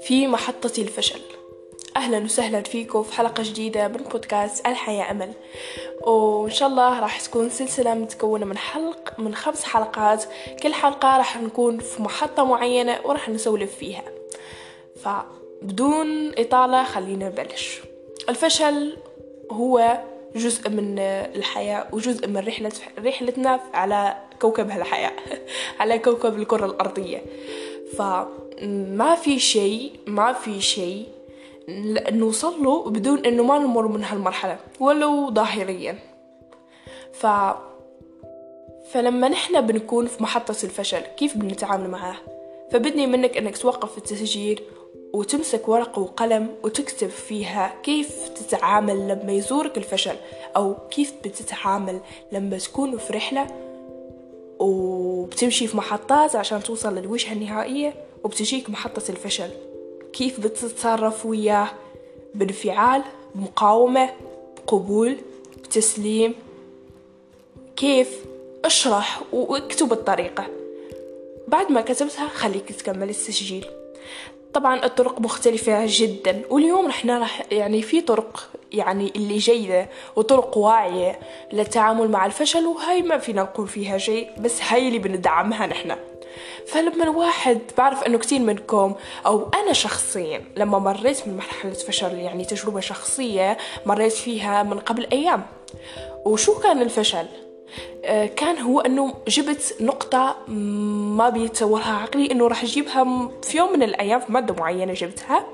في محطة الفشل. أهلا وسهلا فيكم في حلقة جديدة من بودكاست الحياة أمل. وإن شاء الله راح تكون سلسلة متكونة من حلق من خمس حلقات. كل حلقة راح نكون في محطة معينة وراح نسولف فيها. فبدون إطالة خلينا نبلش. الفشل هو جزء من الحياة وجزء من رحلة رحلتنا على كوكب هالحياة على كوكب الكرة الأرضية. فما في شيء ما في شيء نوصل له بدون إنه ما نمر من هالمرحلة ولو ظاهريا. ف فلما نحن بنكون في محطة الفشل كيف بنتعامل معاه فبدني منك إنك توقف التسجيل وتمسك ورقة وقلم وتكتب فيها كيف تتعامل لما يزورك الفشل أو كيف بتتعامل لما تكون في رحلة وبتمشي في محطات عشان توصل للوجهة النهائية وبتجيك محطة الفشل. كيف بتتصرف وياه؟ بانفعال بمقاومة بقبول بتسليم كيف؟ اشرح واكتب الطريقة. بعد ما كتبتها خليك تكمل التسجيل. طبعا الطرق مختلفة جدا واليوم رح نرح يعني في طرق يعني اللي جيدة وطرق واعية للتعامل مع الفشل وهاي ما فينا نقول فيها شيء بس هاي اللي بندعمها نحن. فلما الواحد بعرف إنه كتير منكم أو أنا شخصيا لما مريت من مرحلة فشل يعني تجربة شخصية مريت فيها من قبل أيام. وشو كان الفشل؟ آه، كان هو إنه جبت نقطة ما بيتصورها عقلي إنه راح أجيبها في يوم من الأيام في مادة معينة جبتها.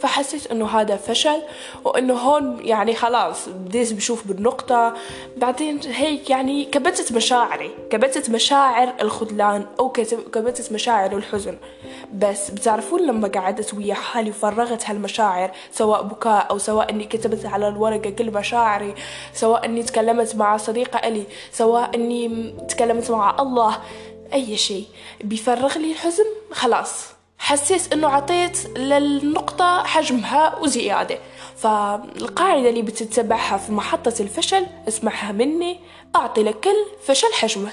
فحسيت إنه هذا فشل وإنه هون يعني خلاص بديت بشوف بالنقطة. بعدين هيك يعني كبتت مشاعري كبتت مشاعر الخذلان أو كبتت مشاعر الحزن. بس بتعرفون لما قعدت ويا حالي وفرغت هالمشاعر سواء بكاء أو سواء إني كتبت على الورقة كل مشاعري سواء إني تكلمت مع صديقة إلي سواء إني تكلمت مع الله أي شيء بيفرغ لي الحزن خلاص. حسيت إنه عطيت للنقطة حجمها وزيادة. فالقاعدة اللي بتتبعها في محطة الفشل اسمعها مني أعطي لكل فشل حجمه.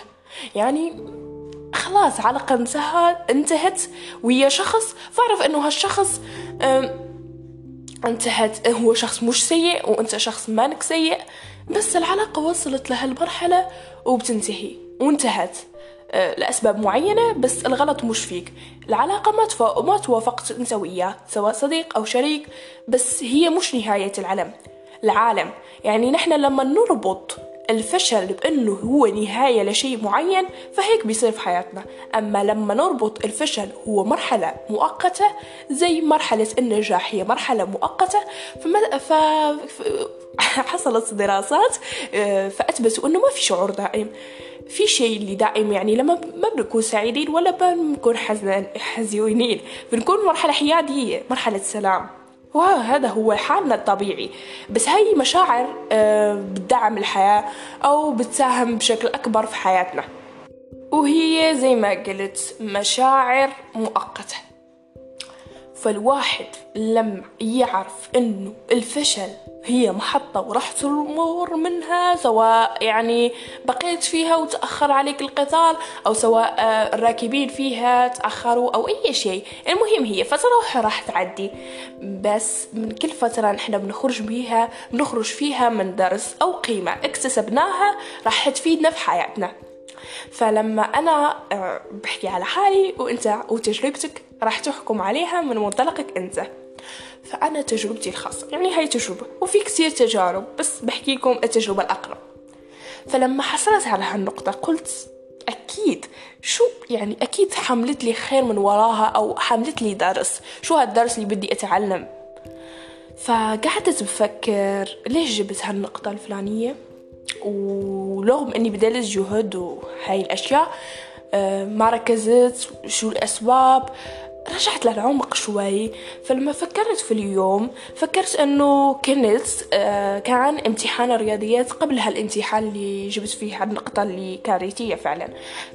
يعني خلاص علاقة انتهت ويا شخص. فأعرف إنه هالشخص انتهت. هو شخص مش سيء وأنت شخص مانك سيء بس العلاقة وصلت لهالمرحلة وبتنتهي وانتهت. لأسباب معينة بس الغلط مش فيك العلاقة ما. ما توافقت أنت وياه سواء صديق أو شريك بس هي مش نهاية العالم العالم يعني نحن لما نربط الفشل بأنه هو نهاية لشيء معين فهيك بيصير في حياتنا. أما لما نربط الفشل هو مرحلة مؤقتة زي مرحلة النجاح هي مرحلة مؤقتة فما ف... حصلت دراسات آه، فأثبتوا أنه ما في شعور دائم. في شيء اللي دائم يعني لما ما بنكون سعيدين ولا بنكون حزينين بنكون مرحلة حيادية مرحلة سلام. وهذا هو حالنا الطبيعي. بس هاي مشاعر آه، بتدعم الحياة أو بتساهم بشكل أكبر في حياتنا. وهي زي ما قلت مشاعر مؤقتة. فالواحد لما يعرف إنه الفشل هي محطة وراح تمر منها سواء يعني بقيت فيها وتأخر عليك القطار أو سواء آه، الراكبين فيها تأخروا أو أي شيء. المهم هي فترة راح تعدي. بس من كل فترة نحن بنخرج بيها بنخرج فيها من درس أو قيمة اكتسبناها راح تفيدنا في حياتنا. فلما أنا آه، بحكي على حالي وأنت وتجربتك راح تحكم عليها من منطلقك أنت. فأنا تجربتي الخاصة يعني هاي تجربة وفي كثير تجارب بس بحكي لكم التجربة الأقرب. فلما حصلت على هالنقطة قلت أكيد شو يعني أكيد حملت لي خير من وراها أو حملت لي درس شو هالدرس اللي بدي أتعلم؟ فقعدت بفكر ليش جبت هالنقطة الفلانية؟ ورغم أني بذلت جهد وهاي الأشياء آه، ما ركزت شو الأسباب رجعت للعمق شوي. فلما فكرت في اليوم فكرت إنه كنت آه كان امتحان الرياضيات قبل هالامتحان اللي جبت فيه النقطة اللي كارثية فعلا.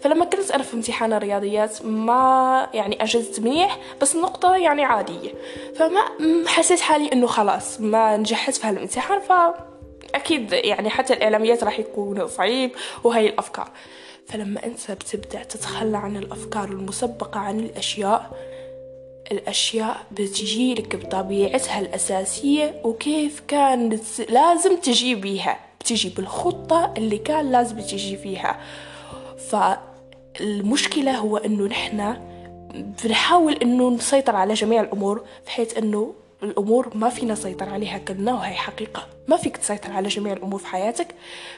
فلما كنت أنا في امتحان الرياضيات ما يعني أجزت منيح بس النقطة يعني عادية. فما حسيت حالي إنه خلاص ما نجحت في هالامتحان ف أكيد يعني حتى الإعلاميات راح يكون صعيب وهي الأفكار. فلما أنت بتبدأ تتخلى عن الأفكار المسبقة عن الأشياء الأشياء بتجيلك بطبيعتها الأساسية وكيف كانت لازم تجي بيها. بتجي بالخطة اللي كان لازم تجي فيها. فالمشكلة هو أنه نحن بنحاول أنه نسيطر على جميع الأمور بحيث أنه الأمور ما فينا نسيطر عليها كلنا وهي حقيقة. ما فيك تسيطر على جميع الأمور في حياتك.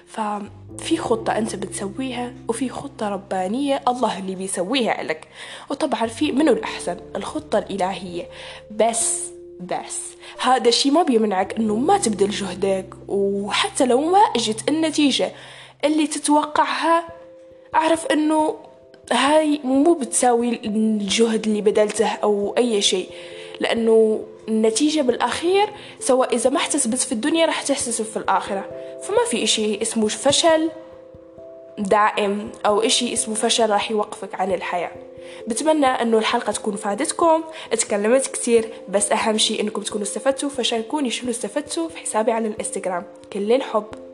ففي خطة أنت بتسويها وفي خطة ربانية الله اللي بيسويها لك. وطبعا في منو الأحسن؟ الخطة الإلهية. بس بس. هذا الشي ما بيمنعك إنه ما تبذل جهدك وحتى لو ما أجت النتيجة اللي تتوقعها أعرف إنه هاي مو بتساوي الجهد اللي بذلته أو أي شيء. لأنه النتيجة بالأخير سواء إذا ما احتسبت في الدنيا راح تحتسب في الآخرة. فما في إشي اسمه فشل دائم أو إشي اسمه فشل راح يوقفك عن الحياة. بتمنى أنه الحلقة تكون فادتكم. اتكلمت كتير بس أهم شي أنكم تكونوا استفدتوا. فشاركوني شنو استفدتوا في حسابي على الإنستغرام. كل الحب